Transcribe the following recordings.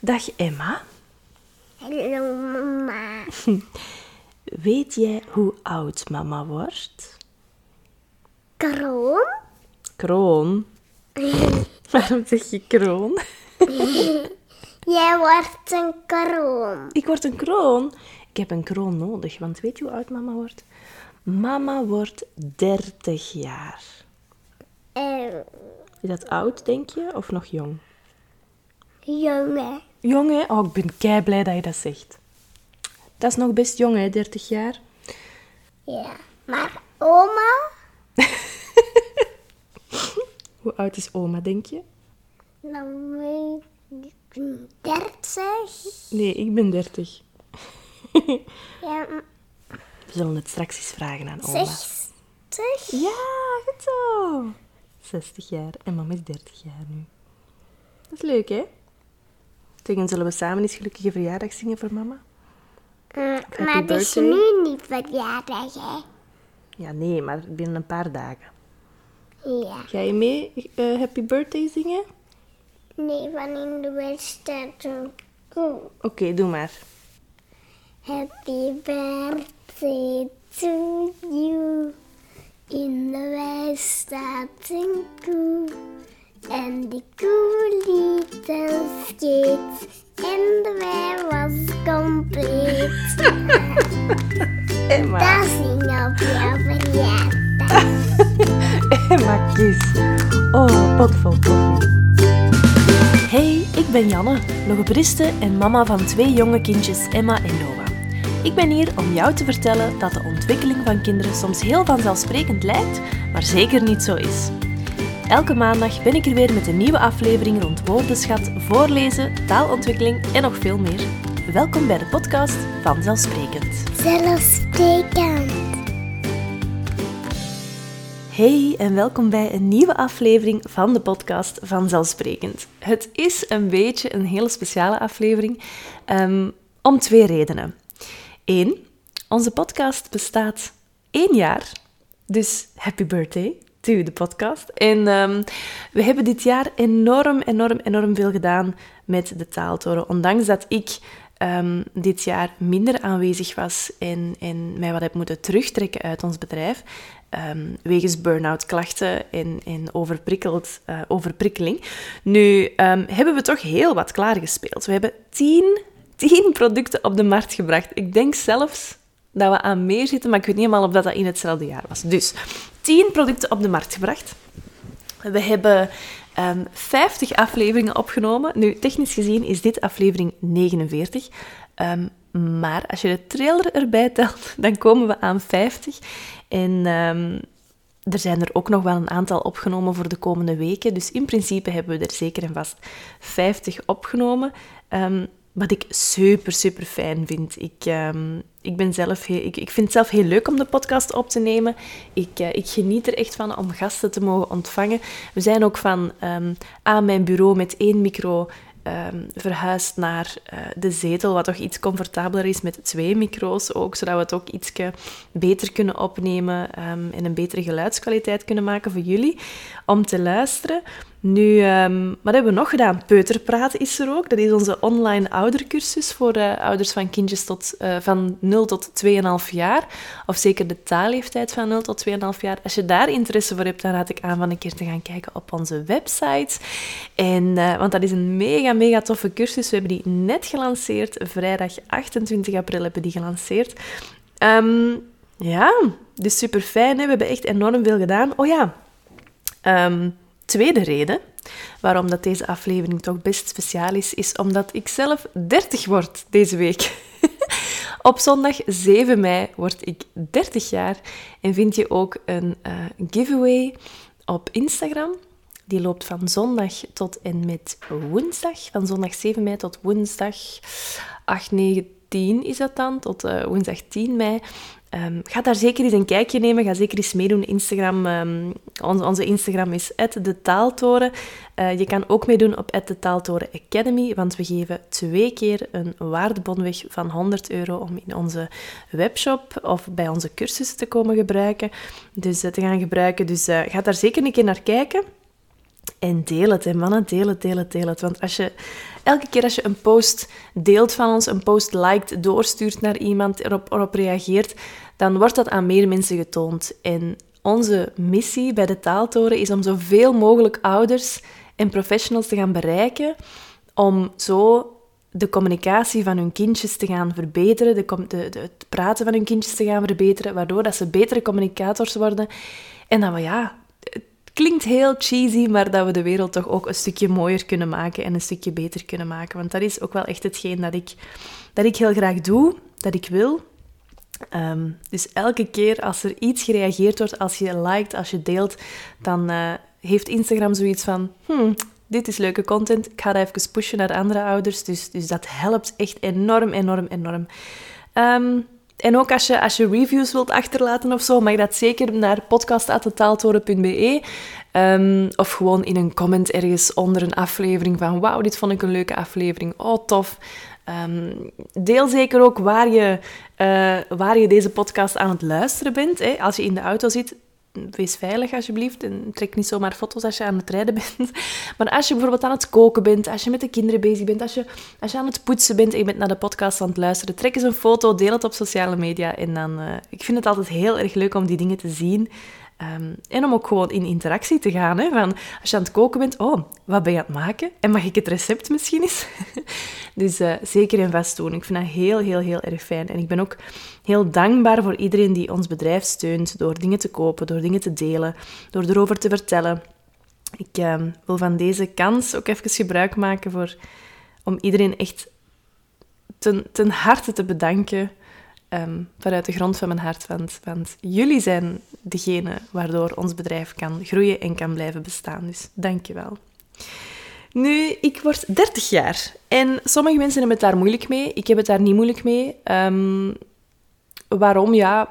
Dag Emma. Hallo mama. Weet jij hoe oud mama wordt? Kroon? Kroon. Waarom zeg je kroon? Jij wordt een kroon. Ik word een kroon. Ik heb een kroon nodig, want weet je hoe oud mama wordt? Mama wordt 30 jaar. Is dat oud, denk je, of nog jong? Jong, hè? Oh, ik ben kei blij dat je dat zegt. Dat is nog best jong, hè, 30 jaar. Ja. Maar oma? Hoe oud is oma, denk je? Weet ik niet. 30? Nee, ik ben 30. Ja, We zullen het straks eens vragen aan oma. 60? Ja, goed zo. 60 jaar en mama is 30 jaar nu. Dat is leuk, hè? Tegen zullen we samen eens gelukkige verjaardag zingen voor mama? Mm, maar het is nu niet verjaardag, hè? Ja, nee, maar binnen een paar dagen. Ja. Ga je mee eh, Happy Birthday zingen? Nee, van in de wedstrijd doen. Oeh. Oké, doe maar. Happy birthday to you. In de wei staat een koe. En die koe liet een scheet. En de was compleet. Emma. Dat zing op jouw verjaardag. Emma Kies. Oh, potvol koffie. Hey, ik ben Janne, logopediste en mama van twee jonge kindjes, Emma en Noah. Ik ben hier om jou te vertellen dat de ontwikkeling van kinderen soms heel vanzelfsprekend lijkt, maar zeker niet zo is. Elke maandag ben ik er weer met een nieuwe aflevering rond woordenschat, voorlezen, taalontwikkeling en nog veel meer. Welkom bij de podcast Vanzelfsprekend. Zelfsprekend. Hey en welkom bij een nieuwe aflevering van de podcast Vanzelfsprekend. Het is een beetje een hele speciale aflevering ehm, om twee redenen. Eén, onze podcast bestaat één jaar, dus happy birthday to de podcast. En ehm, we hebben dit jaar enorm, enorm, enorm veel gedaan met de taaltoren. Ondanks dat ik ehm, dit jaar minder aanwezig was en, en mij wat heb moeten terugtrekken uit ons bedrijf, ehm, wegens burn-out klachten en, en overprikkeld, eh, overprikkeling. Nu hebben we toch heel wat klaargespeeld. We hebben tien, tien producten op de markt gebracht. Ik denk zelfs dat we aan meer zitten, maar ik weet niet helemaal of dat, dat in hetzelfde jaar was. Dus 10 producten op de markt gebracht. We hebben ehm 50 afleveringen opgenomen. Nu, technisch gezien is dit aflevering 49. Ehm, maar als je de trailer erbij telt, dan komen we aan 50. En ehm, er zijn er ook nog wel een aantal opgenomen voor de komende weken. Dus in principe hebben we er zeker en vast 50 opgenomen. Ehm, wat ik super, super fijn vind. Ik, ehm, ik, ben zelf heel, ik, ik vind het zelf heel leuk om de podcast op te nemen. Ik, eh, ik geniet er echt van om gasten te mogen ontvangen. We zijn ook van ehm, aan mijn bureau met één micro ehm, verhuisd naar eh, de zetel, wat toch iets comfortabeler is met twee micro's ook, zodat we het ook iets beter kunnen opnemen en een betere geluidskwaliteit kunnen maken voor jullie om te luisteren. Nu, ehm, wat hebben we nog gedaan? Peuterpraten is er ook. Dat is onze online oudercursus voor eh, ouders van kindjes tot, eh, van 0 tot 2,5 jaar. Of zeker de taalleeftijd van 0 tot 2,5 jaar. Als je daar interesse voor hebt, dan raad ik aan van een keer te gaan kijken op onze website. En, eh, want dat is een mega, mega toffe cursus. We hebben die net gelanceerd. Vrijdag 28 april hebben we die gelanceerd. Ehm, ja, dus super fijn. We hebben echt enorm veel gedaan. Oh ja, Ehm, tweede reden waarom dat deze aflevering toch best speciaal is, is omdat ik zelf 30 word deze week. Op zondag 7 mei word ik 30 jaar en vind je ook een eh, giveaway op Instagram. Die loopt van zondag tot en met woensdag. Van zondag 7 mei tot woensdag 8, 9, 10 is dat dan, tot eh, woensdag 10 mei. Ehm, ga daar zeker eens een kijkje nemen. Ga zeker eens meedoen. Instagram, ehm, onze, onze Instagram is de Taaltoren. Eh, je kan ook meedoen op de Taaltoren Academy, want we geven twee keer een waardebon weg van 100 euro om in onze webshop of bij onze cursussen te komen gebruiken. Dus eh, te gaan gebruiken. Dus eh, ga daar zeker een keer naar kijken. En deel het, mannen. Deel het, deel het, deel het. Want als je elke keer als je een post deelt van ons, een post liked, doorstuurt naar iemand, erop, erop reageert, dan wordt dat aan meer mensen getoond. En onze missie bij de Taaltoren is om zoveel mogelijk ouders en professionals te gaan bereiken, om zo de communicatie van hun kindjes te gaan verbeteren, de, het praten van hun kindjes te gaan verbeteren, waardoor dat ze betere communicators worden. En dat we, ja, klinkt heel cheesy, maar dat we de wereld toch ook een stukje mooier kunnen maken en een stukje beter kunnen maken. Want dat is ook wel echt hetgeen dat ik, dat ik heel graag doe, dat ik wil. Ehm, dus elke keer als er iets gereageerd wordt, als je liked, als je deelt, dan uh, heeft Instagram zoiets van... Hmm, dit is leuke content, ik ga dat even pushen naar andere ouders. Dus, dus dat helpt echt enorm, enorm, enorm. Um, en ook als je, als je reviews wilt achterlaten of zo, mag dat zeker naar podcast.taaltoren.be. Um, of gewoon in een comment ergens onder een aflevering van wauw, dit vond ik een leuke aflevering. Oh, tof. Um, deel zeker ook waar je, uh, waar je deze podcast aan het luisteren bent. Hè. Als je in de auto zit, wees veilig alsjeblieft en trek niet zomaar foto's als je aan het rijden bent. Maar als je bijvoorbeeld aan het koken bent, als je met de kinderen bezig bent, als je, als je aan het poetsen bent en je bent naar de podcast aan het luisteren, trek eens een foto, deel het op sociale media en dan... Uh, ik vind het altijd heel erg leuk om die dingen te zien. Um, en om ook gewoon in interactie te gaan. Hè? Van, als je aan het koken bent, oh, wat ben je aan het maken? En mag ik het recept misschien eens? dus uh, zeker en vast doen. Ik vind dat heel, heel, heel erg fijn. En ik ben ook heel dankbaar voor iedereen die ons bedrijf steunt door dingen te kopen, door dingen te delen, door erover te vertellen. Ik uh, wil van deze kans ook even gebruik maken voor, om iedereen echt ten, ten harte te bedanken um, vanuit de grond van mijn hart. Want, want jullie zijn degene waardoor ons bedrijf kan groeien en kan blijven bestaan. Dus dank je wel. Nu, ik word 30 jaar en sommige mensen hebben het daar moeilijk mee. Ik heb het daar niet moeilijk mee. Um, waarom? Ja,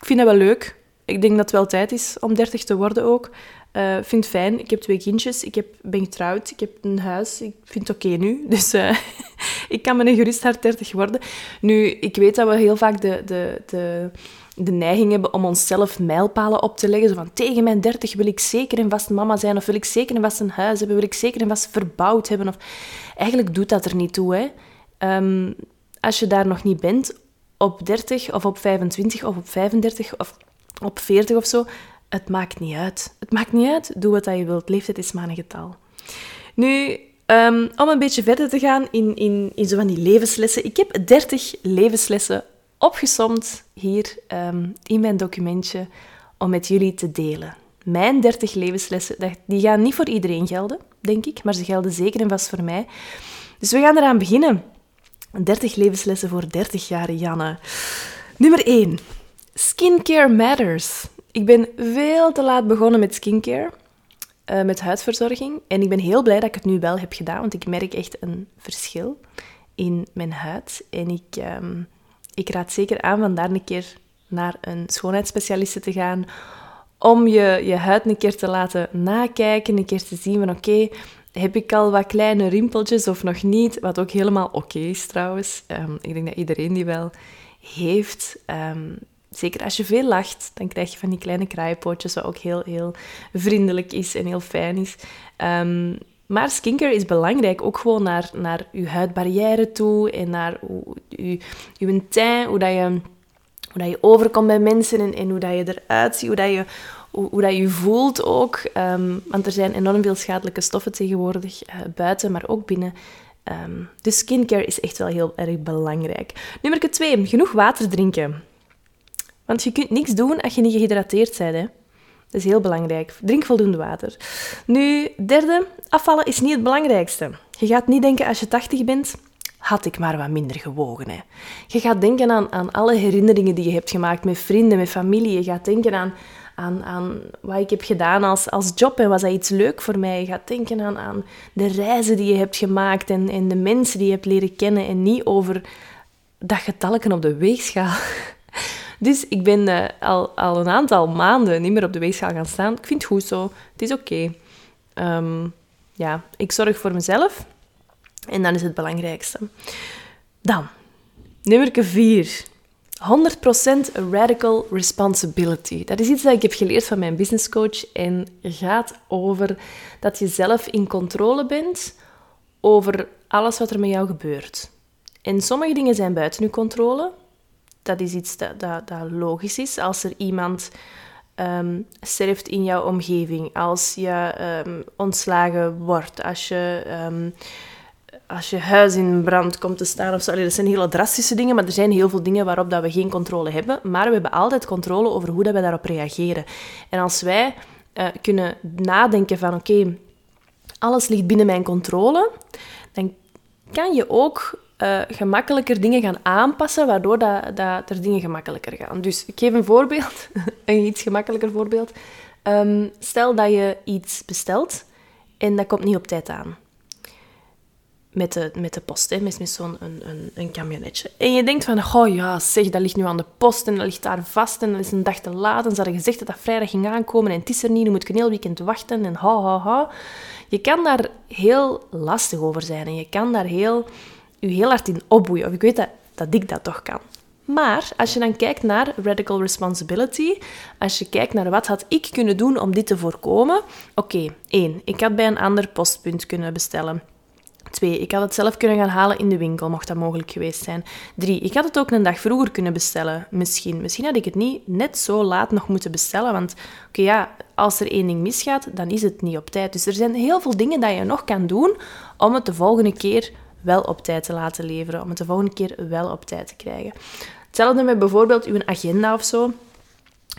ik vind dat wel leuk. Ik denk dat het wel tijd is om 30 te worden ook. Uh, vind het fijn. Ik heb twee kindjes. Ik heb, ben getrouwd. Ik heb een huis. Ik vind het oké nu. Dus uh, ik kan met een gerust hart 30 worden. Nu, ik weet dat we heel vaak de, de, de, de neiging hebben om onszelf mijlpalen op te leggen. Zo van, tegen mijn 30 wil ik zeker en vast mama zijn. Of wil ik zeker en vast een huis hebben. Wil ik zeker en vast verbouwd hebben. Of... Eigenlijk doet dat er niet toe. Hè. Um, als je daar nog niet bent, op 30 of op 25 of op 35 of op 40 of zo, het maakt niet uit. Het maakt niet uit. Doe wat je wilt. Leeftijd is maar een getal. Nu, um, om een beetje verder te gaan in, in, in zo van die levenslessen. Ik heb 30 levenslessen opgesomd hier um, in mijn documentje om met jullie te delen. Mijn 30 levenslessen, die gaan niet voor iedereen gelden, denk ik, maar ze gelden zeker en vast voor mij. Dus we gaan eraan beginnen. 30 levenslessen voor 30 jaar Janne. Nummer 1. Skincare matters. Ik ben veel te laat begonnen met skincare, uh, met huidverzorging. En ik ben heel blij dat ik het nu wel heb gedaan, want ik merk echt een verschil in mijn huid. En ik, um, ik raad zeker aan van daar een keer naar een schoonheidsspecialiste te gaan, om je, je huid een keer te laten nakijken, een keer te zien van oké, heb ik al wat kleine rimpeltjes of nog niet? Wat ook helemaal oké is trouwens. Um, ik denk dat iedereen die wel heeft. Um, zeker als je veel lacht, dan krijg je van die kleine kraaienpootjes, wat ook heel, heel vriendelijk is en heel fijn is. Um, maar skincare is belangrijk, ook gewoon naar, naar je huidbarrière toe en naar je, je teint, hoe, dat je, hoe dat je overkomt bij mensen en, hoe dat je eruit ziet, hoe dat je, hoe, dat je voelt ook. Um, want er zijn enorm veel schadelijke stoffen tegenwoordig, uh, buiten, maar ook binnen. Um, dus skincare is echt wel heel erg belangrijk. Nummer 2, genoeg water drinken. Want je kunt niks doen als je niet gehydrateerd bent. Hè. Dat is heel belangrijk. Drink voldoende water. Nu, derde, afvallen is niet het belangrijkste. Je gaat niet denken als je 80 bent, had ik maar wat minder gewogen. Hè. Je gaat denken aan, aan alle herinneringen die je hebt gemaakt met vrienden, met familie. Je gaat denken aan, aan, aan wat ik heb gedaan als, als job en was dat iets leuk voor mij. Je gaat denken aan, aan de reizen die je hebt gemaakt en, en de mensen die je hebt leren kennen en niet over dat getalken op de weegschaal. Dus ik ben uh, al, al een aantal maanden niet meer op de weegschaal gaan staan. Ik vind het goed zo. Het is oké. Ehm, ja, ik zorg voor mezelf. En dan is het belangrijkste. Dan, nummer 4. 100% radical responsibility. Dat is iets dat ik heb geleerd van mijn business coach en gaat over dat je zelf in controle bent over alles wat er met jou gebeurt. En sommige dingen zijn buiten uw controle. Dat is iets dat, dat, logisch is. Als er iemand um, sterft in jouw omgeving, als je um, ontslagen wordt, als je, um, als je huis in brand komt te staan of zo. Allee, dat zijn hele drastische dingen, maar er zijn heel veel dingen waarop dat we geen controle hebben. Maar we hebben altijd controle over hoe dat we daarop reageren. En als wij uh, kunnen nadenken van oké, alles ligt binnen mijn controle, dan kan je ook uh, gemakkelijker dingen gaan aanpassen, waardoor dat, dat er dingen gemakkelijker gaan. Dus ik geef een voorbeeld, een iets gemakkelijker voorbeeld. Um, stel dat je iets bestelt en dat komt niet op tijd aan. Met de, met de post, hè, met, zo'n een, een, een camionetje. En je denkt van, oh ja, zeg, dat ligt nu aan de post en dat ligt daar vast en dat is een dag te laat. En ze hadden gezegd dat dat vrijdag ging aankomen en het is er niet, nu moet ik een heel weekend wachten en ha, ha, ha. Je kan daar heel lastig over zijn en je kan daar heel je heel hard in opboeien. Of ik weet dat, dat ik dat toch kan. Maar als je dan kijkt naar radical responsibility, als je kijkt naar wat had ik kunnen doen om dit te voorkomen. Oké, één, ik had bij een ander postpunt kunnen bestellen. Twee, ik had het zelf kunnen gaan halen in de winkel, mocht dat mogelijk geweest zijn. Drie, ik had het ook een dag vroeger kunnen bestellen, misschien. Misschien had ik het niet net zo laat nog moeten bestellen, want oké, ja, als er één ding misgaat, dan is het niet op tijd. Dus er zijn heel veel dingen dat je nog kan doen om het de volgende keer wel op tijd te laten leveren, om het de volgende keer wel op tijd te krijgen. Hetzelfde met bijvoorbeeld uw agenda of zo.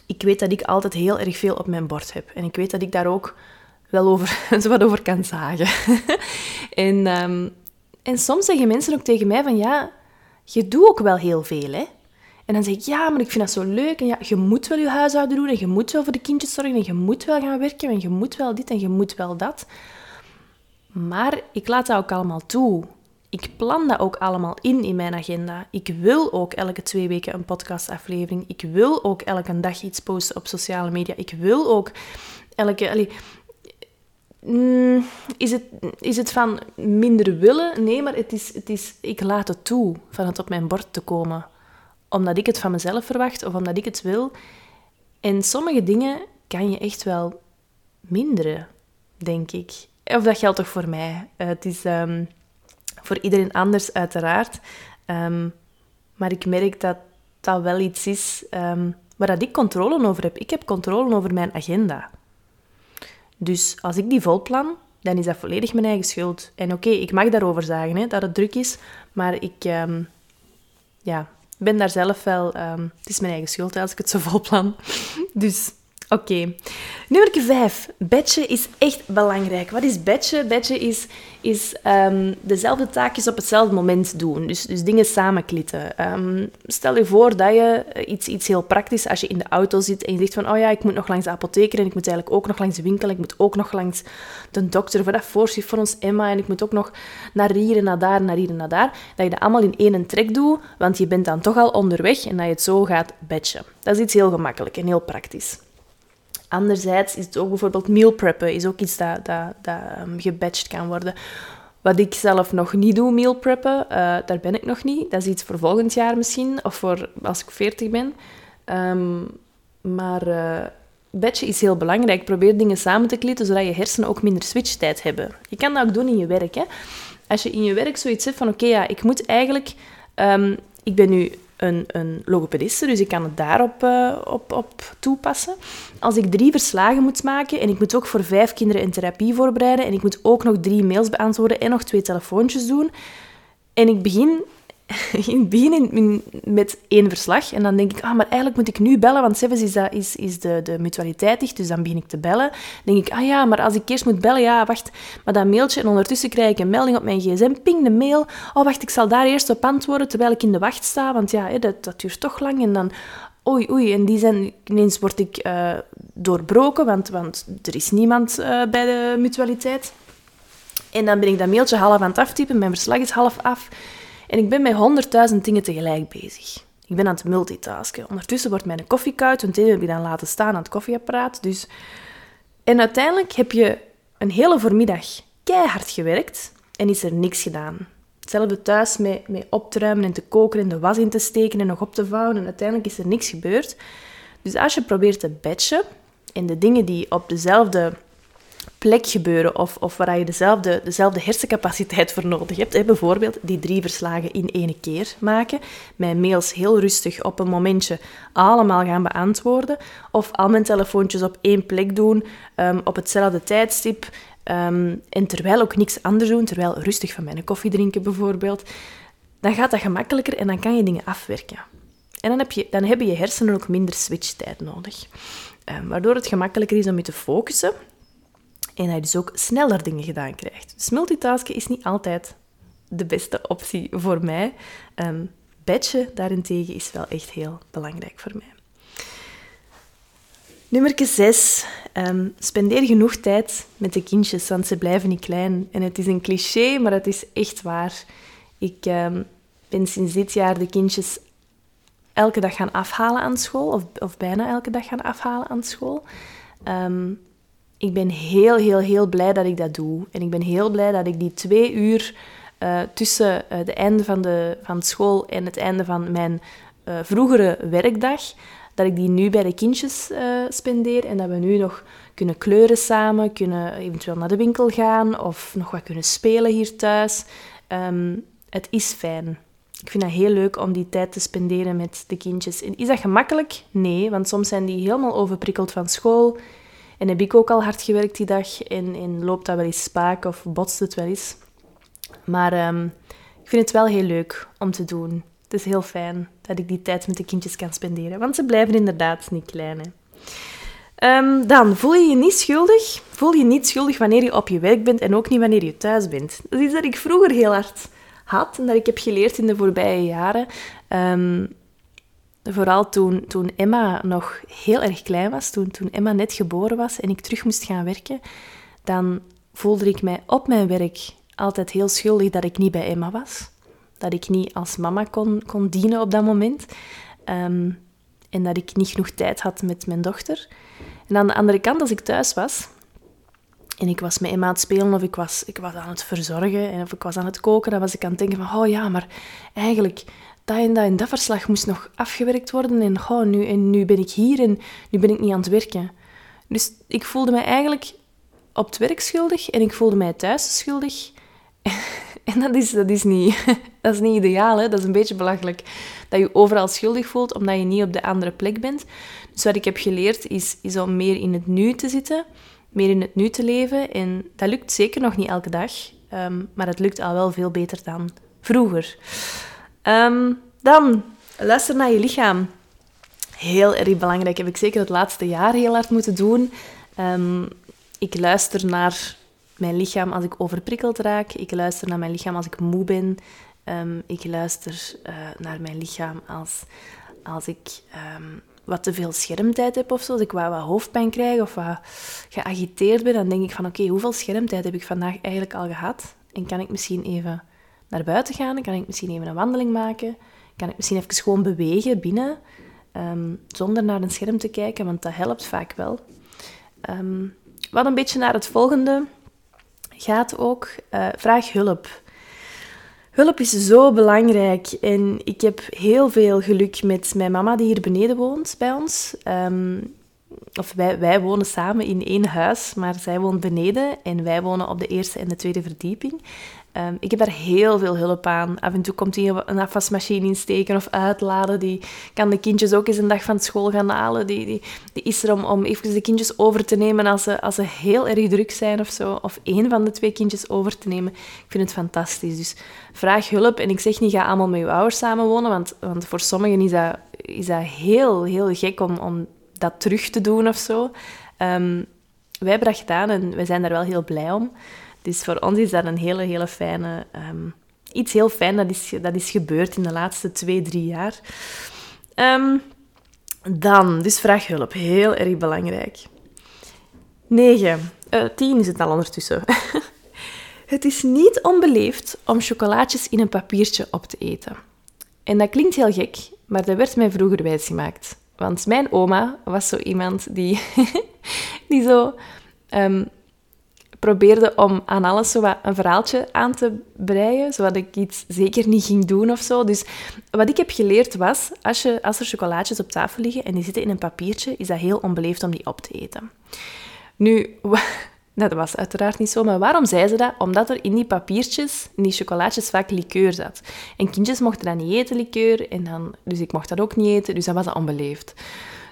Ik weet dat ik altijd heel erg veel op mijn bord heb. En ik weet dat ik daar ook wel over, wat over kan zagen. en, um, en soms zeggen mensen ook tegen mij van, ja, je doet ook wel heel veel, hè. En dan zeg ik, ja, maar ik vind dat zo leuk. En ja, je moet wel je huishouden doen. En je moet wel voor de kindjes zorgen. En je moet wel gaan werken. En je moet wel dit en je moet wel dat. Maar ik laat dat ook allemaal toe ik plan dat ook allemaal in in mijn agenda. Ik wil ook elke twee weken een podcastaflevering. Ik wil ook elke dag iets posten op sociale media. Ik wil ook elke. Mm, is, het, is het van minder willen? Nee, maar het is, het is, ik laat het toe van het op mijn bord te komen. Omdat ik het van mezelf verwacht of omdat ik het wil. En sommige dingen kan je echt wel minderen, denk ik. Of dat geldt toch voor mij. het is. Um, voor iedereen anders, uiteraard. Um, maar ik merk dat dat wel iets is um, waar dat ik controle over heb. Ik heb controle over mijn agenda. Dus als ik die volplan, dan is dat volledig mijn eigen schuld. En oké, ik mag daarover zeggen hè, dat het druk is, maar ik um, ja, ben daar zelf wel... het is mijn eigen schuld als ik het zo volplan. Dus Oké. Nummer 5. Batchen is echt belangrijk. Wat is batchen? Batchen is, is um, dezelfde taakjes op hetzelfde moment doen. Dus, dus dingen samenklitten. Um, stel je voor dat je iets, iets heel praktisch, als je in de auto zit en je zegt van, oh ja, ik moet nog langs de apotheker en ik moet eigenlijk ook nog langs de winkel en ik moet ook nog langs de dokter voor dat voorschrift voor ons Emma en ik moet ook nog naar hier en naar daar, naar hier en naar daar. Dat je dat allemaal in één trek doet, want je bent dan toch al onderweg en dat je het zo gaat batchen. Dat is iets heel gemakkelijk en heel praktisch. Anderzijds is het ook bijvoorbeeld meal preppen, is ook iets dat, dat, dat um, kan worden. Wat ik zelf nog niet doe, meal preppen, uh, daar ben ik nog niet. Dat is iets voor volgend jaar misschien, of voor als ik 40 ben. Um, maar uh, is heel belangrijk. Probeer dingen samen te klitten, zodat je hersenen ook minder switchtijd hebben. Je kan dat ook doen in je werk. Hè? Als je in je werk zoiets hebt van, oké, ja, ik moet eigenlijk... Um, ik ben nu een, een logopediste, dus ik kan het daarop uh, op, op toepassen. Als ik drie verslagen moet maken en ik moet ook voor vijf kinderen een therapie voorbereiden en ik moet ook nog drie mails beantwoorden en nog twee telefoontjes doen en ik begin ik begin met één verslag en dan denk ik, ah, maar eigenlijk moet ik nu bellen, want zelfs is, dat, is, is de, de mutualiteit dicht, dus dan begin ik te bellen. Dan denk ik, ah ja, maar als ik eerst moet bellen, ja, wacht, maar dat mailtje en ondertussen krijg ik een melding op mijn gsm, ping de mail, oh wacht, ik zal daar eerst op antwoorden terwijl ik in de wacht sta, want ja, dat, dat duurt toch lang en dan... Oei, oei, en die zijn, ineens word ik uh, doorbroken, want, want er is niemand uh, bij de mutualiteit. En dan ben ik dat mailtje half aan het aftypen, mijn verslag is half af. En ik ben met honderdduizend dingen tegelijk bezig. Ik ben aan het multitasken. Ondertussen wordt mijn koffie koud, want die heb ik dan laten staan aan het koffieapparaat. Dus... En uiteindelijk heb je een hele voormiddag keihard gewerkt en is er niks gedaan. Hetzelfde thuis met, met op te ruimen en te koken en de was in te steken en nog op te vouwen. En uiteindelijk is er niks gebeurd. Dus als je probeert te batchen en de dingen die op dezelfde plek gebeuren of, of waar je dezelfde, dezelfde hersencapaciteit voor nodig hebt. Bijvoorbeeld die drie verslagen in één keer maken, mijn mails heel rustig op een momentje allemaal gaan beantwoorden of al mijn telefoontjes op één plek doen, um, op hetzelfde tijdstip ehm, en terwijl ook niks anders doen, terwijl rustig van mijn koffie drinken bijvoorbeeld, dan gaat dat gemakkelijker en dan kan je dingen afwerken. En dan, heb je, dan hebben je hersenen ook minder switchtijd nodig. Um, waardoor het gemakkelijker is om je te focussen en je dus ook sneller dingen gedaan krijgt. Dus multitasken is niet altijd de beste optie voor mij. Um, daarentegen is wel echt heel belangrijk voor mij. Nummer 6. Um, ehm, spendeer genoeg tijd met de kindjes, want ze blijven niet klein. En het is een cliché, maar het is echt waar. Ik um, ben sinds dit jaar de kindjes elke dag gaan afhalen aan school, of, of bijna elke dag gaan afhalen aan school. Um, ik ben heel, heel, heel blij dat ik dat doe. En ik ben heel blij dat ik die twee uur uh, tussen uh, de einde van, de, van school en het einde van mijn uh, vroegere werkdag, dat ik die nu bij de kindjes spendeer en dat we nu nog kunnen kleuren samen, kunnen eventueel naar de winkel gaan of nog wat kunnen spelen hier thuis. Um, het is fijn. Ik vind het heel leuk om die tijd te spenderen met de kindjes. En is dat gemakkelijk? Nee, want soms zijn die helemaal overprikkeld van school en heb ik ook al hard gewerkt die dag en, en loopt dat wel eens spaak of botst het wel eens. Maar um, ik vind het wel heel leuk om te doen. Het is heel fijn dat ik die tijd met de kindjes kan spenderen, want ze blijven inderdaad niet klein. Hè. Um, dan, voel je je niet schuldig? Voel je niet schuldig wanneer je op je werk bent en ook niet wanneer je thuis bent. Dat is iets dat ik vroeger heel hard had en dat ik heb geleerd in de voorbije jaren. Um, Vooral toen, toen Emma nog heel erg klein was, toen, toen Emma net geboren was en ik terug moest gaan werken, dan voelde ik mij op mijn werk altijd heel schuldig dat ik niet bij Emma was. Dat ik niet als mama kon, kon dienen op dat moment. Ehm, en dat ik niet genoeg tijd had met mijn dochter. En aan de andere kant, als ik thuis was en ik was met Emma aan het spelen of ik was, ik was aan het verzorgen en of ik was aan het koken, dan was ik aan het denken van, oh ja, maar eigenlijk dat en dat en dat verslag moest nog afgewerkt worden. En, oh, nu, en nu ben ik hier en nu ben ik niet aan het werken. Dus ik voelde mij eigenlijk op het werk schuldig en ik voelde mij thuis schuldig. en dat is, dat is, niet, dat is niet ideaal, hè? dat is een beetje belachelijk. Dat je overal schuldig voelt omdat je niet op de andere plek bent. Dus wat ik heb geleerd is, is om meer in het nu te zitten, meer in het nu te leven. En dat lukt zeker nog niet elke dag, um, maar het lukt al wel veel beter dan vroeger. Um, dan, luister naar je lichaam. Heel erg belangrijk. Heb ik zeker het laatste jaar heel hard moeten doen. Um, ik luister naar mijn lichaam als ik overprikkeld raak. Ik luister naar mijn lichaam als ik moe ben. Um, ik luister uh, naar mijn lichaam als, als ik wat te veel schermtijd heb of zo. Als ik wat, hoofdpijn krijg of wat geagiteerd ben, dan denk ik van oké, hoeveel schermtijd heb ik vandaag eigenlijk al gehad? En kan ik misschien even naar buiten gaan? Kan ik misschien even een wandeling maken? Kan ik misschien even gewoon bewegen binnen, ehm, zonder naar een scherm te kijken, want dat helpt vaak wel. Um, wat een beetje naar het volgende gaat ook, uh, vraag hulp. Hulp is zo belangrijk en ik heb heel veel geluk met mijn mama die hier beneden woont bij ons. Um, of wij, wij wonen samen in één huis, maar zij woont beneden en wij wonen op de eerste en de tweede verdieping. Um, ik heb daar heel veel hulp aan. Af en toe komt hij een afwasmachine insteken of uitladen. Die kan de kindjes ook eens een dag van school gaan halen. Die, die, die is er om, om even de kindjes over te nemen als ze, als ze heel erg druk zijn of zo. Of één van de twee kindjes over te nemen. Ik vind het fantastisch. Dus vraag hulp. En ik zeg niet, ga allemaal met je ouders samenwonen. Want, want voor sommigen is dat, is dat heel, heel gek om, om dat terug te doen of zo. Um, wij hebben dat gedaan en wij zijn daar wel heel blij om. Dus voor ons is dat een hele, hele fijne... Um, iets heel fijn dat is, dat is gebeurd in de laatste twee, drie jaar. Um, dan, dus vraag hulp. Heel erg belangrijk. 9. Uh, 10 is het al ondertussen. het is niet onbeleefd om chocolaatjes in een papiertje op te eten. En dat klinkt heel gek, maar dat werd mij vroeger wijsgemaakt. Want mijn oma was zo iemand die, die zo um, probeerde om aan alles zo wat een verhaaltje aan te breien, zodat ik iets zeker niet ging doen of zo. Dus wat ik heb geleerd was, als, je, als er chocolaatjes op tafel liggen en die zitten in een papiertje, is dat heel onbeleefd om die op te eten. Nu, dat was uiteraard niet zo. Maar waarom zei ze dat? Omdat er in die papiertjes, in die chocolaatjes, vaak likeur zat. En kindjes mochten dat niet eten, likeur. En dan, dus ik mocht dat ook niet eten. Dus dat was onbeleefd.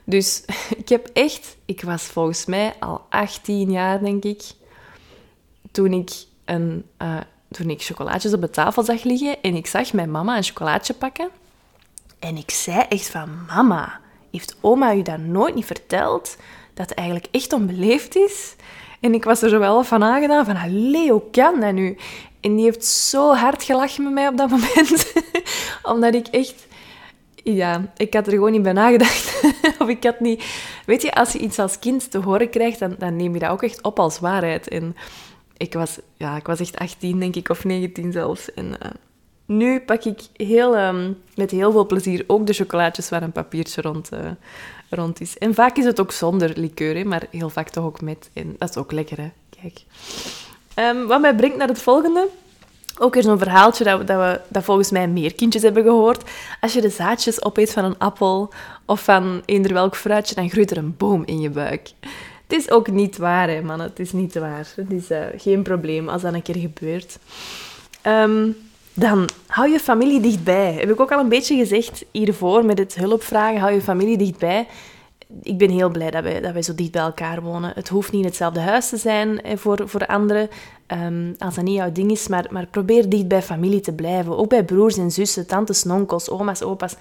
Dus ik heb echt... Ik was volgens mij al 18 jaar, denk ik, toen ik, een, uh, toen ik chocolaatjes op de tafel zag liggen. En ik zag mijn mama een chocolaatje pakken. En ik zei echt van... Mama, heeft oma u dat nooit niet verteld? Dat het eigenlijk echt onbeleefd is? En ik was er zo wel van aangedaan, van, allee, hoe kan dat nu? En die heeft zo hard gelachen met mij op dat moment. Omdat ik echt... Ja, ik had er gewoon niet bij nagedacht. of ik had niet... Weet je, als je iets als kind te horen krijgt, dan, dan neem je dat ook echt op als waarheid. En ik was, ja, ik was echt 18, denk ik, of 19 zelfs. En uh, nu pak ik heel, um, met heel veel plezier ook de chocolaatjes waar een papiertje rond, uh, rond is. En vaak is het ook zonder likeur, hè, maar heel vaak toch ook met. En dat is ook lekker, hè. Kijk. Um, wat mij brengt naar het volgende. Ook weer zo'n verhaaltje dat, we, dat, we, dat volgens mij meer kindjes hebben gehoord. Als je de zaadjes opeet van een appel of van eender welk fruitje, dan groeit er een boom in je buik. Het is ook niet waar, hè, man. Het is niet waar. Het is uh, geen probleem als dat een keer gebeurt. Um, dan hou je familie dichtbij. Heb ik ook al een beetje gezegd hiervoor met het hulpvragen. Hou je familie dichtbij. Ik ben heel blij dat wij, dat wij zo dicht bij elkaar wonen. Het hoeft niet in hetzelfde huis te zijn voor, voor anderen, um, als dat niet jouw ding is. Maar, maar probeer dicht bij familie te blijven. Ook bij broers en zussen, tantes, onkels, oma's, opa's.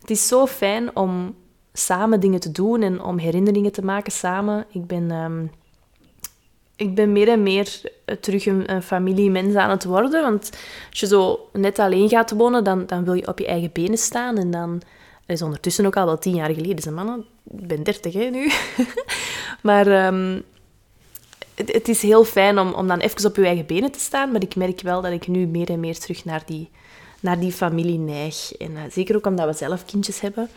Het is zo fijn om samen dingen te doen en om herinneringen te maken samen. Ik ben... Um, ik ben meer en meer eh, terug een, een familiemens aan het worden. Want als je zo net alleen gaat wonen, dan, dan wil je op je eigen benen staan. En dan dat is ondertussen ook al wel tien jaar geleden. Zijn mannen, ik ben dertig hè, nu. maar ehm, het, is heel fijn om, om dan even op je eigen benen te staan. Maar ik merk wel dat ik nu meer en meer terug naar die, naar die familie neig. En uh, zeker ook omdat we zelf kindjes hebben.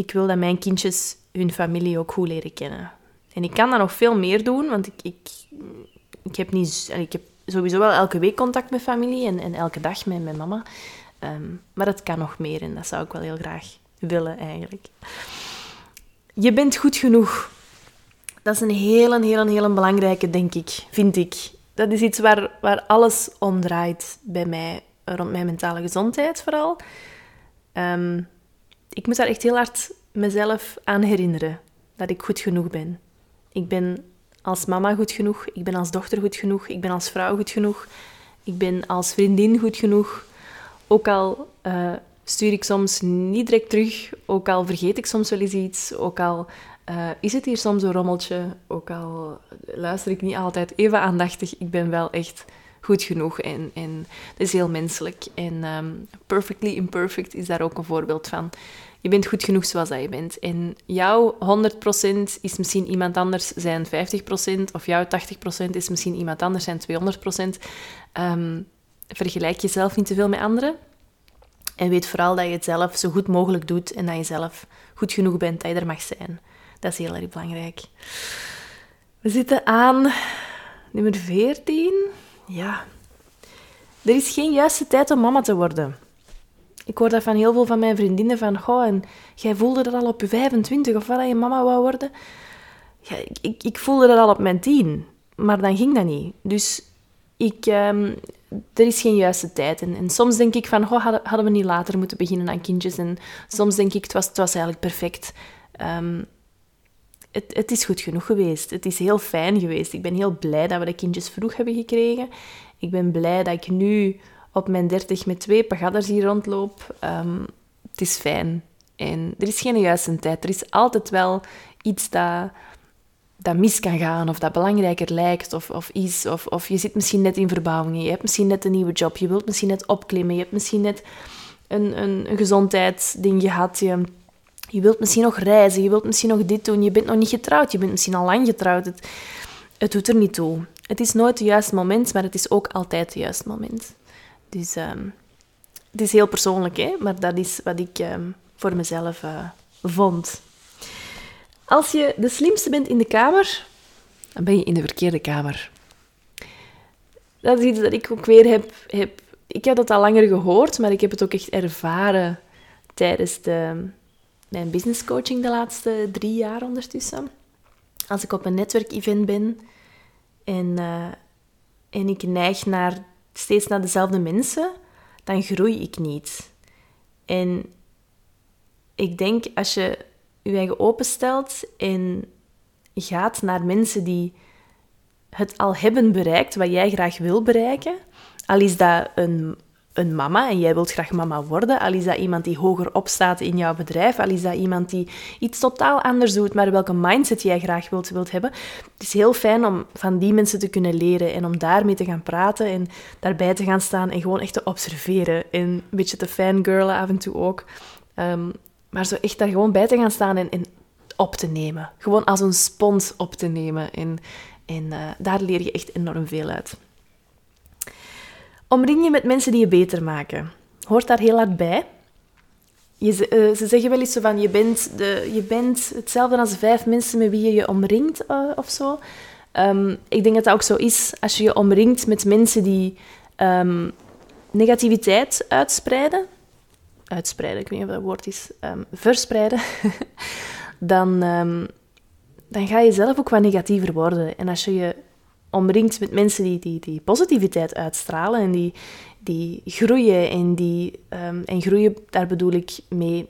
Ik wil dat mijn kindjes hun familie ook goed leren kennen. En ik kan dat nog veel meer doen, want ik, ik, ik, heb, niet, ik heb sowieso wel elke week contact met familie en, en elke dag met mijn mama. Um, maar dat kan nog meer en dat zou ik wel heel graag willen eigenlijk. Je bent goed genoeg. Dat is een hele, hele, hele belangrijke, denk ik, vind ik. Dat is iets waar, waar alles om draait bij mij, rond mijn mentale gezondheid vooral. Um, ik moet daar echt heel hard mezelf aan herinneren dat ik goed genoeg ben. Ik ben als mama goed genoeg, ik ben als dochter goed genoeg, ik ben als vrouw goed genoeg, ik ben als vriendin goed genoeg. Ook al uh, stuur ik soms niet direct terug, ook al vergeet ik soms wel eens iets, ook al uh, is het hier soms een rommeltje, ook al luister ik niet altijd even aandachtig, ik ben wel echt goed genoeg en, en dat is heel menselijk. En um, Perfectly Imperfect is daar ook een voorbeeld van je bent goed genoeg zoals dat je bent. En jouw 100% is misschien iemand anders zijn 50%, of jouw 80% is misschien iemand anders zijn 200%. Um, ehm, vergelijk jezelf niet te veel met anderen. En weet vooral dat je het zelf zo goed mogelijk doet en dat je zelf goed genoeg bent, dat je er mag zijn. Dat is heel erg belangrijk. We zitten aan nummer 14. Ja. Er is geen juiste tijd om mama te worden. Ik hoor dat van heel veel van mijn vriendinnen, van, goh, en jij voelde dat al op je 25, of wat je mama wou worden. Ja, ik, ik voelde dat al op mijn 10, maar dan ging dat niet. Dus ik, um, er is geen juiste tijd. En, en soms denk ik van, goh, hadden, hadden, we niet later moeten beginnen aan kindjes. En soms denk ik, het was, het was eigenlijk perfect. Um, het, het, is goed genoeg geweest. Het is heel fijn geweest. Ik ben heel blij dat we de kindjes vroeg hebben gekregen. Ik ben blij dat ik nu op mijn dertig met twee pagadders hier rondloop. Um, het is fijn. En er is geen juiste tijd. Er is altijd wel iets dat, dat mis kan gaan of dat belangrijker lijkt of, of is. Of, of je zit misschien net in verbouwingen, je hebt misschien net een nieuwe job, je wilt misschien net opklimmen, je hebt misschien net een, een, een gezondheidsding gehad. Je, je wilt misschien nog reizen, je wilt misschien nog dit doen, je bent nog niet getrouwd, je bent misschien al lang getrouwd. Het, het doet er niet toe. Het is nooit het juiste moment, maar het is ook altijd het juiste moment. Dus um, het is heel persoonlijk, hè? maar dat is wat ik um, voor mezelf uh, vond. Als je de slimste bent in de kamer, dan ben je in de verkeerde kamer. Dat is iets dat ik ook weer heb, heb... Ik heb dat al langer gehoord, maar ik heb het ook echt ervaren tijdens de, mijn business coaching de laatste drie jaar ondertussen. Als ik op een netwerkevent ben en, eh, en ik neig naar, steeds naar dezelfde mensen, dan groei ik niet. En ik denk als je je eigen openstelt en gaat naar mensen die het al hebben bereikt wat jij graag wil bereiken, al is dat een, een mama en jij wilt graag mama worden, al is dat iemand die hoger opstaat in jouw bedrijf, al is dat iemand die iets totaal anders doet, maar welke mindset jij graag wilt, wilt hebben. Het is heel fijn om van die mensen te kunnen leren en om daarmee te gaan praten en daarbij te gaan staan en gewoon echt te observeren en een beetje te fangirlen af en toe ook. Ehm, maar zo echt daar gewoon bij te gaan staan en, op te nemen. Gewoon als een spons op te nemen. En, en uh, daar leer je echt enorm veel uit. Omring je met mensen die je beter maken. Hoort daar heel hard bij. Je, uh, ze zeggen wel eens zo van, je bent, de, je bent hetzelfde als vijf mensen met wie je je omringt uh, of zo. Um, ik denk dat dat ook zo is als je je omringt met mensen die um, negativiteit uitspreiden. Uitspreiden, ik weet niet of dat woord is. Um, verspreiden. dan, dan ga je zelf ook wat negatiever worden. En als je je omringt met mensen die, die, die positiviteit uitstralen en die, die groeien en die um, en groeien, daar bedoel ik mee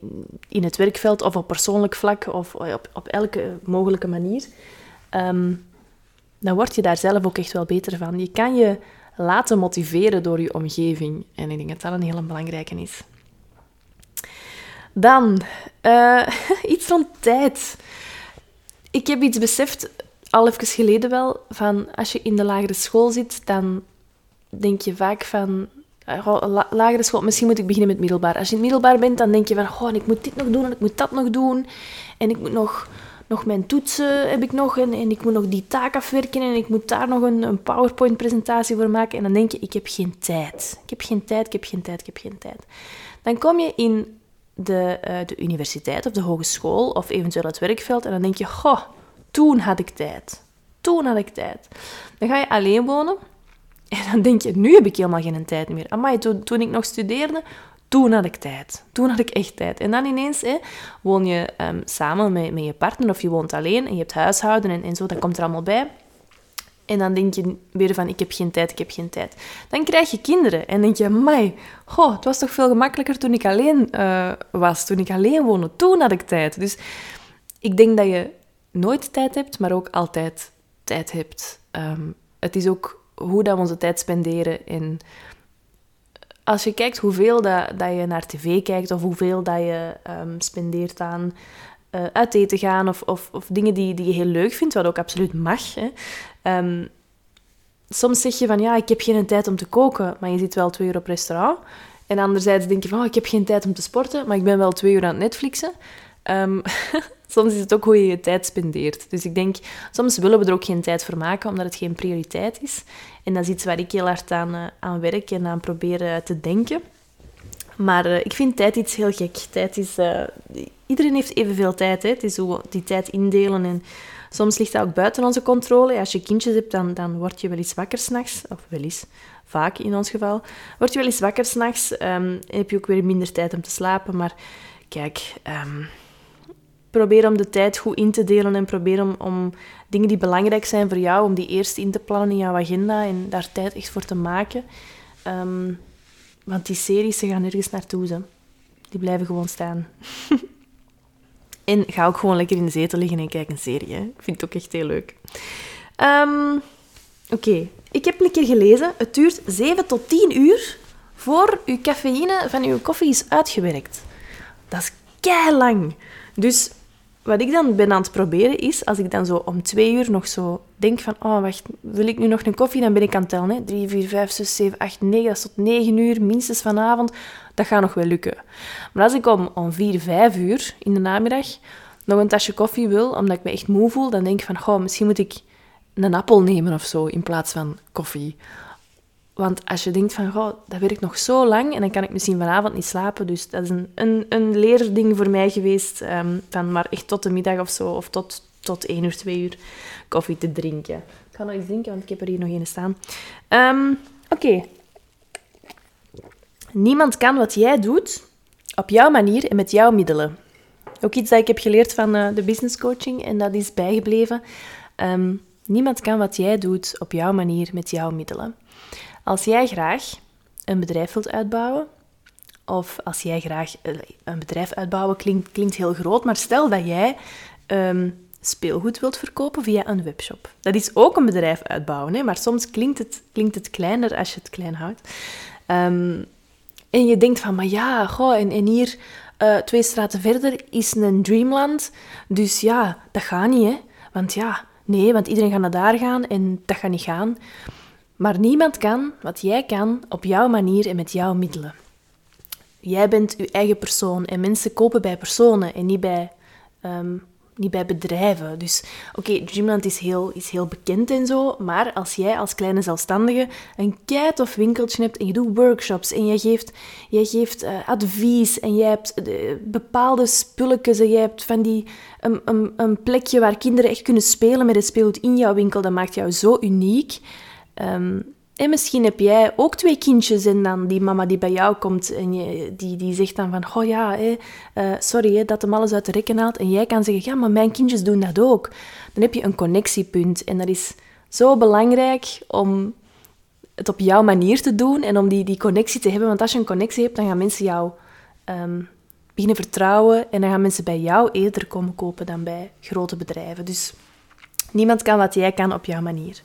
in het werkveld of op persoonlijk vlak of op, op elke mogelijke manier, um, dan word je daar zelf ook echt wel beter van. Je kan je laten motiveren door je omgeving. En ik denk dat dat een hele belangrijke is. Dan, uh, iets rond tijd. Ik heb iets beseft, al even geleden wel, van als je in de lagere school zit, dan denk je vaak van... Oh, lagere school, misschien moet ik beginnen met middelbaar. Als je in middelbaar bent, dan denk je van... Oh, ik moet dit nog doen en ik moet dat nog doen. En ik moet nog, nog mijn toetsen heb ik nog en, ik moet nog die taak afwerken en ik moet daar nog een, een PowerPoint-presentatie voor maken. En dan denk je, ik heb geen tijd. Ik heb geen tijd, ik heb geen tijd, ik heb geen tijd. Dan kom je in de, uh, de universiteit of de hogeschool of eventueel het werkveld. En dan denk je, goh, toen had ik tijd. Toen had ik tijd. Dan ga je alleen wonen. En dan denk je, nu heb ik helemaal geen tijd meer. Amai, toen, toen ik nog studeerde, toen had ik tijd. Toen had ik echt tijd. En dan ineens hè, woon je um, samen met, met je partner of je woont alleen en je hebt huishouden en, zo, dat komt er allemaal bij. En dan denk je weer van, ik heb geen tijd, ik heb geen tijd. Dan krijg je kinderen en denk je, mai, goh, het was toch veel gemakkelijker toen ik alleen uh, was, toen ik alleen woonde. Toen had ik tijd. Dus ik denk dat je nooit tijd hebt, maar ook altijd tijd hebt. Um, het is ook hoe dat we onze tijd spenderen. En als je kijkt hoeveel dat, dat je naar tv kijkt of hoeveel dat je um, spendeert aan uh, uit eten gaan of, of, of, dingen die, die je heel leuk vindt, wat ook absoluut mag. Hè. Um, soms zeg je van ja, ik heb geen tijd om te koken, maar je zit wel twee uur op restaurant. En anderzijds denk je van oh, ik heb geen tijd om te sporten, maar ik ben wel twee uur aan het Netflixen. Um, soms is het ook hoe je je tijd spendeert. Dus ik denk, soms willen we er ook geen tijd voor maken, omdat het geen prioriteit is. En dat is iets waar ik heel hard aan, uh, aan werk en aan probeer te denken. Maar uh, ik vind tijd iets heel gek. Tijd is... Iedereen heeft evenveel tijd. Hè. Het is hoe die tijd indelen. En soms ligt dat ook buiten onze controle. Als je kindjes hebt, dan, dan word je wel eens wakker s'nachts. Of wel eens, vaak in ons geval. Word je wel eens wakker s'nachts. Um, heb je ook weer minder tijd om te slapen. Maar kijk... Um, probeer om de tijd goed in te delen en probeer om, om dingen die belangrijk zijn voor jou, om die eerst in te plannen in jouw agenda en daar tijd echt voor te maken. Um, want die series, ze gaan nergens naartoe. Ze. Die blijven gewoon staan. en ga ook gewoon lekker in de zetel liggen en kijk een serie. Ik vind het ook echt heel leuk. Um, Oké, ik heb een keer gelezen. Het duurt 7 tot 10 uur voor uw cafeïne van uw koffie is uitgewerkt. Dat is kei lang. Dus wat ik dan ben aan het proberen is, als ik dan zo om twee uur nog zo denk van, oh wacht, wil ik nu nog een koffie? Dan ben ik aan het tellen, hè. 3, 4, 5, 6, 7, 8, 9, dat is tot 9 uur, minstens vanavond. Dat gaat nog wel lukken. Maar als ik om, om 4, 5 uur in de namiddag nog een tasje koffie wil, omdat ik me echt moe voel, dan denk ik van, oh, misschien moet ik een appel nemen of zo, in plaats van koffie. Want als je denkt van, goh, dat werkt nog zo lang en dan kan ik misschien vanavond niet slapen. Dus dat is een, een, een leerding voor mij geweest, um, van maar echt tot de middag of zo, of tot, tot één uur, twee uur koffie te drinken. Ik ga nog eens drinken, want ik heb er hier nog een staan. Um, Oké. Niemand kan wat jij doet op jouw manier en met jouw middelen. Ook iets dat ik heb geleerd van uh, de business coaching en dat is bijgebleven. Um, Niemand kan wat jij doet op jouw manier met jouw middelen. Als jij graag een bedrijf wilt uitbouwen, of als jij graag eh, een bedrijf uitbouwen klinkt, klinkt heel groot, maar stel dat jij um, speelgoed wilt verkopen via een webshop. Dat is ook een bedrijf uitbouwen, hè? maar soms klinkt het, klinkt het kleiner als je het klein houdt. Um, en je denkt van, maar ja, goh, en, en hier uh, twee straten verder is een Dreamland. Dus ja, dat gaat niet, hè. Want ja, nee, want iedereen gaat naar daar gaan en dat gaat niet gaan. Maar niemand kan wat jij kan op jouw manier en met jouw middelen. Jij bent je eigen persoon en mensen kopen bij personen en niet bij um, niet bij bedrijven. Dus oké, Dreamland is heel, is heel bekend en zo, maar als jij als kleine zelfstandige een keit of winkeltje hebt en je doet workshops en je geeft, je geeft uh, advies en je hebt uh, bepaalde spulletjes en je hebt van die, een, een, plekje waar kinderen echt kunnen spelen met het speelgoed in jouw winkel, dat maakt jou zo uniek. Um, en misschien heb jij ook twee kindjes en dan die mama die bij jou komt en die, die zegt dan van, oh ja, hé, uh, sorry hè, dat hem alles uit de rekken haalt. En jij kan zeggen, ja, maar mijn kindjes doen dat ook. Dan heb je een connectiepunt. En dat is zo belangrijk om het op jouw manier te doen en om die, die connectie te hebben. Want als je een connectie hebt, dan gaan mensen jou um, beginnen vertrouwen en dan gaan mensen bij jou eerder komen kopen dan bij grote bedrijven. Dus niemand kan wat jij kan op jouw manier.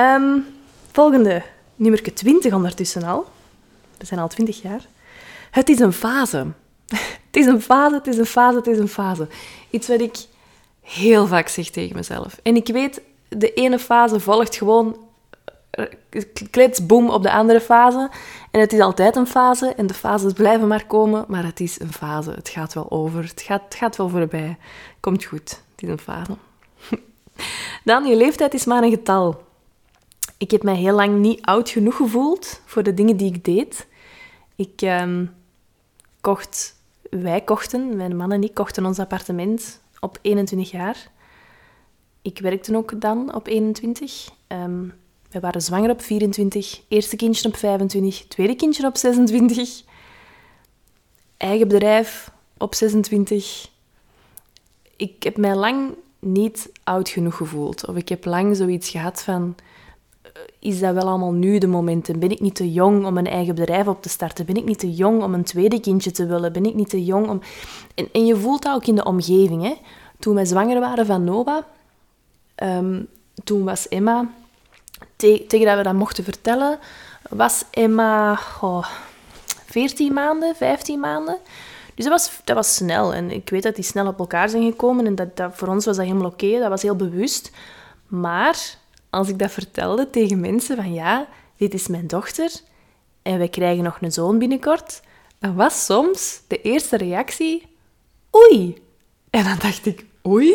Um, Volgende, nummer 20 ondertussen al. We zijn al 20 jaar. Het is een fase. Het is een fase, het is een fase, het is een fase. Iets wat ik heel vaak zeg tegen mezelf. En ik weet, de ene fase volgt gewoon eh, kletsboom op de andere fase. En het is altijd een fase en de fases blijven maar komen, maar het is een fase. Het gaat wel over, het gaat, het gaat wel voorbij. Komt goed, het is een fase. Dan, je leeftijd is maar een getal ik heb mij heel lang niet oud genoeg gevoeld voor de dingen die ik deed. Ik ehm, kocht, wij kochten, mijn man en ik kochten ons appartement op 21 jaar. Ik werkte ook dan op 21. Um, ehm, we waren zwanger op 24, eerste kindje op 25, tweede kindje op 26, eigen bedrijf op 26. Ik heb mij lang niet oud genoeg gevoeld. Of ik heb lang zoiets gehad van is dat wel allemaal nu de momenten? Ben ik niet te jong om een eigen bedrijf op te starten? Ben ik niet te jong om een tweede kindje te willen? Ben ik niet te jong om... En, en je voelt dat ook in de omgeving. Hè? Toen wij zwanger waren van Nova, um, toen was Emma... tegen dat we dat mochten vertellen, was Emma oh, 14 maanden, 15 maanden. Dus dat was, dat was snel. En ik weet dat die snel op elkaar zijn gekomen. En dat, dat, voor ons was dat helemaal oké. Dat was heel bewust. Maar als ik dat vertelde tegen mensen van ja, dit is mijn dochter en wij krijgen nog een zoon binnenkort, dan was soms de eerste reactie oei. En dan dacht ik oei,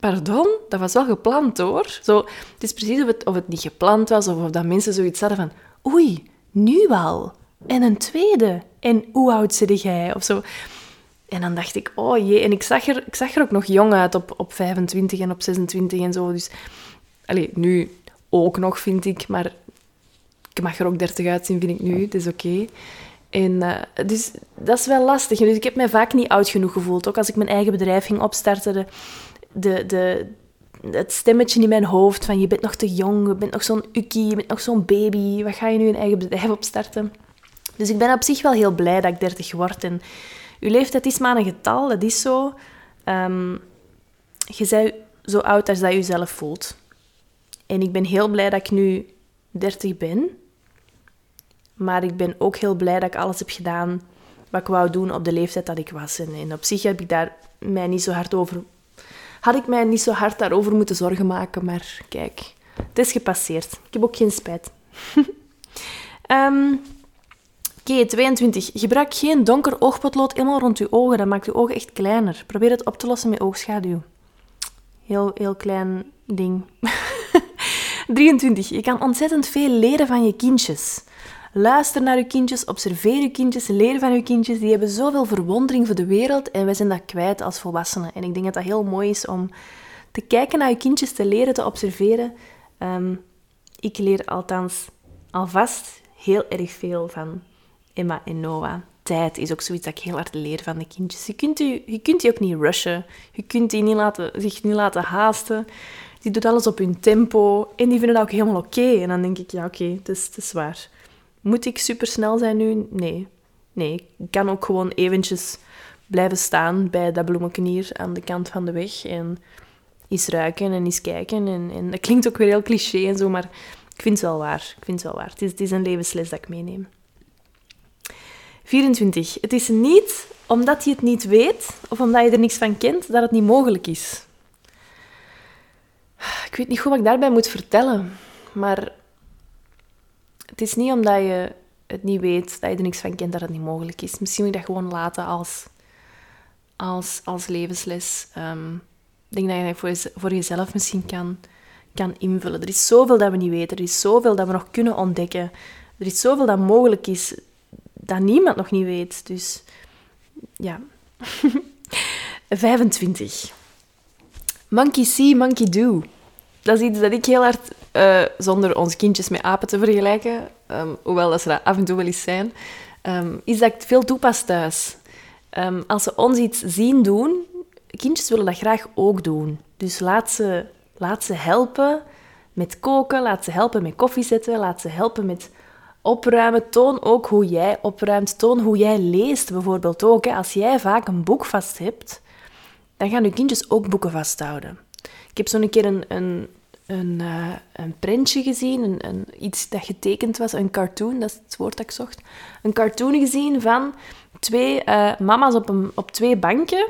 pardon, dat was wel gepland hoor. Zo, het is precies of het, of het niet gepland was of of dat mensen zoiets hadden van oei, nu al. En een tweede. En hoe oud zit jij? Of zo. En dan dacht ik, oh jee. En ik zag er, ik zag er ook nog jong uit op, op 25 en op 26 en zo. Dus Allee, nu ook nog, vind ik. Maar ik mag er ook 30 uitzien, vind ik nu. Het is oké. En uh, dus dat is wel lastig. Dus ik heb mij vaak niet oud genoeg gevoeld. Ook als ik mijn eigen bedrijf ging opstarten, de, de, de, het stemmetje in mijn hoofd van je bent nog te jong, je bent nog zo'n ukkie, je bent nog zo'n baby, wat ga je nu een eigen bedrijf opstarten? Dus ik ben op zich wel heel blij dat ik 30 word. En uw leeftijd is maar een getal, dat is zo. Um, je bent zo oud als dat je jezelf voelt. En ik ben heel blij dat ik nu 30 ben. Maar ik ben ook heel blij dat ik alles heb gedaan wat ik wou doen op de leeftijd dat ik was. En, en op zich heb ik daar mij niet zo hard over... Had ik mij niet zo hard daarover moeten zorgen maken. Maar kijk, het is gepasseerd. Ik heb ook geen spijt. um, Oké, 22. Gebruik geen donker oogpotlood helemaal rond je ogen. Dat maakt je ogen echt kleiner. Probeer het op te lossen met oogschaduw. Heel, heel klein ding. 23. Je kan ontzettend veel leren van je kindjes. Luister naar je kindjes, observeer je kindjes, leer van je kindjes. Die hebben zoveel verwondering voor de wereld en wij zijn dat kwijt als volwassenen. En ik denk dat dat heel mooi is om te kijken naar je kindjes, te leren, te observeren. Um, ik leer althans alvast heel erg veel van Emma en Noah. tijd is ook zoiets dat ik heel hard leer van de kindjes. Je kunt die, je kunt die ook niet rushen. Je kunt die niet laten, zich niet laten haasten. Die doet alles op hun tempo. En die vinden dat ook helemaal oké. En dan denk ik, ja, oké, het, is, het is waar. Moet ik supersnel zijn nu? Nee. Nee, ik kan ook gewoon eventjes blijven staan bij dat bloemenkenier aan de kant van de weg. En eens ruiken en eens kijken. En, en dat klinkt ook weer heel cliché en zo, maar ik vind het wel waar. Ik vind het wel waar. Het is, het is een levensles dat ik meeneem. 24. Het is niet omdat je het niet weet of omdat je er niks van kent dat het niet mogelijk is. Ik weet niet goed wat ik daarbij moet vertellen, maar het is niet omdat je het niet weet, dat je er niks van kent, dat het niet mogelijk is. Misschien moet je dat gewoon laten als, als, als levensles. Um, ik denk dat je dat voor, voor jezelf misschien kan, kan invullen. Er is zoveel dat we niet weten. Er is zoveel dat we nog kunnen ontdekken. Er is zoveel dat mogelijk is dat niemand nog niet weet. Dus ja. 25. Monkey see, monkey do. Dat is iets dat ik heel hard, uh, zonder onze kindjes met apen te vergelijken, um, hoewel dat ze dat af en toe wel eens zijn, um, is dat ik veel toepas thuis. Um, als ze ons iets zien doen, kindjes willen dat graag ook doen. Dus laat ze, laat ze helpen met koken, laat ze helpen met koffie zetten, laat ze helpen met opruimen. Toon ook hoe jij opruimt. Toon hoe jij leest bijvoorbeeld ook. Als jij vaak een boek vast hebt, dan gaan je kindjes ook boeken vasthouden. Ik heb zo'n keer een, een, een, uh, een printje gezien, een, een, iets dat getekend was, een cartoon, dat is het woord dat ik zocht. Een cartoon gezien van twee uh, mama's op, een, op twee banken.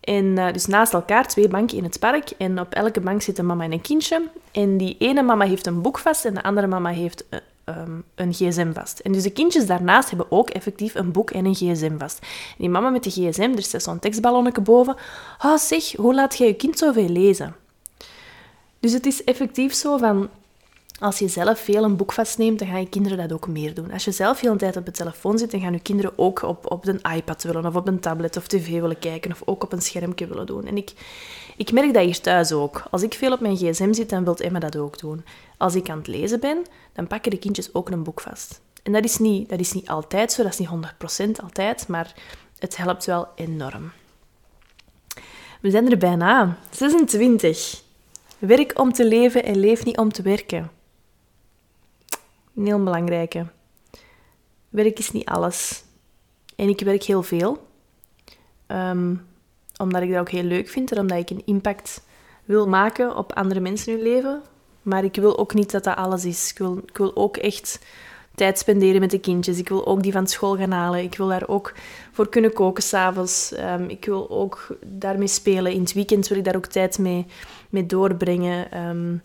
En, uh, dus naast elkaar twee banken in het park. En op elke bank zit een mama en een kindje. En die ene mama heeft een boek vast en de andere mama heeft um, een gsm vast. En dus de kindjes daarnaast hebben ook effectief een boek en een gsm vast. En die mama met de gsm, er staat zo'n tekstballonnetje boven. Oh, zeg, hoe laat jij je kind zoveel lezen? Dus het is effectief zo van... Als je zelf veel een boek vastneemt, dan gaan je kinderen dat ook meer doen. Als je zelf heel de tijd op de telefoon zit, dan gaan je kinderen ook op, op een iPad willen, of op een tablet of tv willen kijken, of ook op een schermpje willen doen. En ik, ik merk dat hier thuis ook. Als ik veel op mijn gsm zit, dan wil Emma dat ook doen. Als ik aan het lezen ben, dan pakken de kindjes ook een boek vast. En dat is niet, dat is niet altijd zo, dat is niet 100% altijd, maar het helpt wel enorm. We zijn er bijna. 26. Werk om te leven en leef niet om te werken. Een heel belangrijke. Werk is niet alles. En ik werk heel veel. Um, omdat ik dat ook heel leuk vind en omdat ik een impact wil maken op andere mensen in hun leven. Maar ik wil ook niet dat dat alles is. Ik wil, ik wil ook echt tijd spenderen met de kindjes. Ik wil ook die van school gaan halen. Ik wil daar ook voor kunnen koken s'avonds. Um, ik wil ook daarmee spelen. In het weekend wil ik daar ook tijd mee, mee doorbrengen. Um,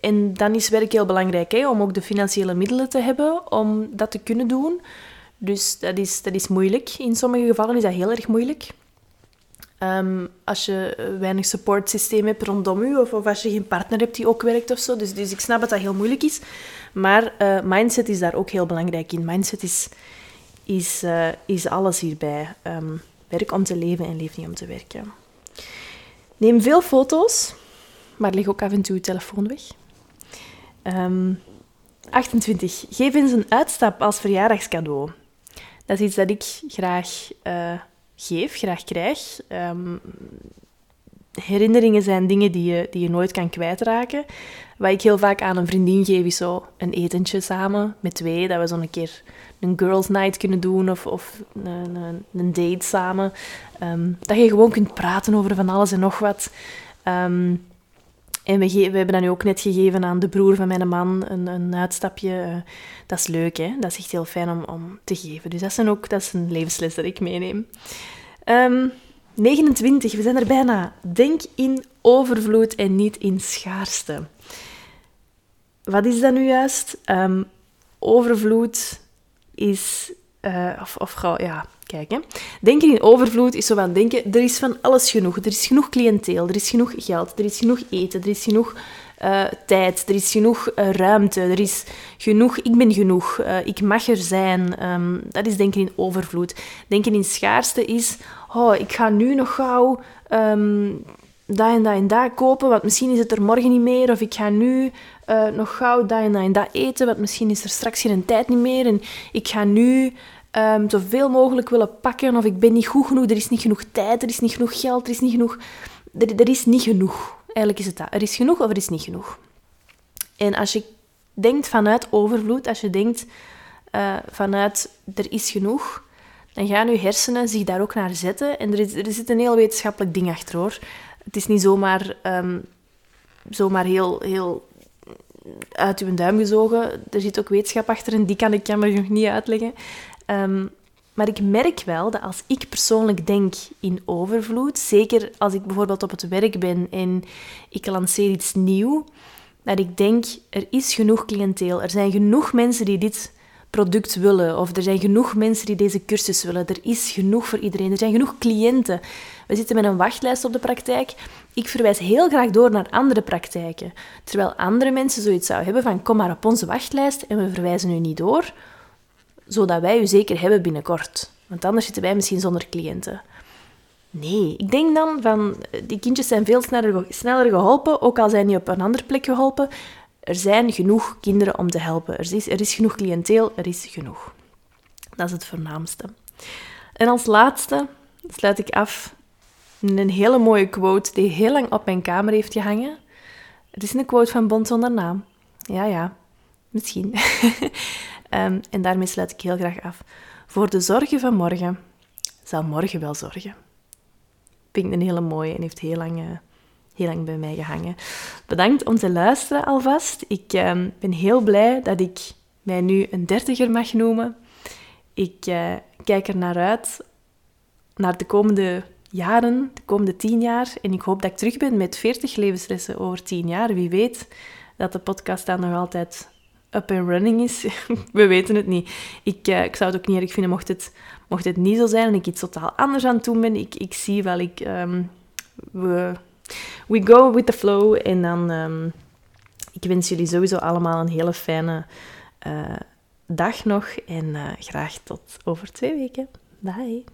en dan is werk heel belangrijk, hè, om ook de financiële middelen te hebben om dat te kunnen doen. Dus dat is, dat is moeilijk. In sommige gevallen is dat heel erg moeilijk. Um, als je weinig supportsysteem hebt rondom je, of, of, als je geen partner hebt die ook werkt of zo. Dus, dus ik snap dat dat heel moeilijk is. Maar uh, mindset is daar ook heel belangrijk in. Mindset is, is, uh, is alles hierbij. Um, werk om te leven en leef niet om te werken. Neem veel foto's, maar leg ook af en toe je telefoon weg. Um, 28. Geef eens een uitstap als verjaardagscadeau. Dat is iets dat ik graag uh, geef, graag krijg. Um, herinneringen zijn dingen die je, die je nooit kan kwijtraken. Wat ik heel vaak aan een vriendin geef, is zo een etentje samen met twee. Dat we zo'n keer een girls night kunnen doen of, of een, een, date samen. Um, dat je gewoon kunt praten over van alles en nog wat. Um, en we, we, hebben dat nu ook net gegeven aan de broer van mijn man, een, een uitstapje. Uh, dat is leuk, hè? Dat is echt heel fijn om, om te geven. Dus dat is, een, ook, dat is een levensles dat ik meeneem. Um, 29, we zijn er bijna. Denk in overvloed en niet in schaarste. Wat is dat nu juist? Um, overvloed is... Uh, of, of ja, kijk. Denken in overvloed is zo van denken, er is van alles genoeg. Er is genoeg cliënteel, er is genoeg geld, er is genoeg eten, er is genoeg uh, tijd, er is genoeg uh, ruimte, er is genoeg, ik ben genoeg, uh, ik mag er zijn. Um, dat is denken in overvloed. Denken in schaarste is, oh, ik ga nu nog gauw um, dat en dat en dat kopen, want misschien is het er morgen niet meer. Of ik ga nu nog gauw dat en dat en dat eten, want misschien is er straks geen tijd niet meer. En ik ga nu um, zoveel mogelijk willen pakken of ik ben niet goed genoeg, er is niet genoeg tijd, er is niet genoeg geld, er is niet genoeg... Er, er is niet genoeg. Eigenlijk is het dat. Er is genoeg of er is niet genoeg. En als je denkt vanuit overvloed, als je denkt uh, vanuit er is genoeg, dan gaan je hersenen zich daar ook naar zetten. En er, er zit een heel wetenschappelijk ding achter hoor. Het is niet zomaar, um, zomaar heel, heel uit uw duim gezogen. Er zit ook wetenschap achter en die kan ik jammer nog niet uitleggen. Um, maar ik merk wel dat als ik persoonlijk denk in overvloed, zeker als ik bijvoorbeeld op het werk ben en ik lanceer iets nieuw, dat ik denk, er is genoeg cliënteel. Er zijn genoeg mensen die dit product willen. Of er zijn genoeg mensen die deze cursus willen. Er is genoeg voor iedereen. Er zijn genoeg cliënten. We zitten met een wachtlijst op de praktijk. Ik verwijs heel graag door naar andere praktijken. Terwijl andere mensen zoiets zouden hebben van kom maar op onze wachtlijst en we verwijzen u niet door, zodat wij u zeker hebben binnenkort. Want anders zitten wij misschien zonder cliënten. Nee, ik denk dan van die kindjes zijn veel sneller, sneller geholpen, ook al zijn die op een andere plek geholpen. Er zijn genoeg kinderen om te helpen. Er is, er is genoeg cliënteel, er is genoeg. Dat is het voornaamste. En als laatste sluit ik af met een hele mooie quote die heel lang op mijn kamer heeft gehangen. Het is een quote van Bond zonder naam. Ja, ja, misschien. um, en daarmee sluit ik heel graag af. Voor de zorgen van morgen zal morgen wel zorgen. Vind ik een hele mooie en heeft heel lang... Heel lang bij mij gehangen. Bedankt om te luisteren alvast. Ik ehm, ben heel blij dat ik mij nu een dertiger mag noemen. Ik uh, kijk er naar uit, naar de komende jaren, de komende tien jaar. En ik hoop dat ik terug ben met 40 levenslessen over tien jaar. Wie weet dat de podcast dan nog altijd up and running is. We weten het niet. Ik, uh, ik zou het ook niet erg vinden mocht het, mocht het niet zo zijn en ik iets totaal anders aan het doen ben. Ik, ik zie wel, ik, um, we we go with the flow. En dan, um, ik wens jullie sowieso allemaal een hele fijne uh, dag nog. En uh, graag tot over twee weken. Bye.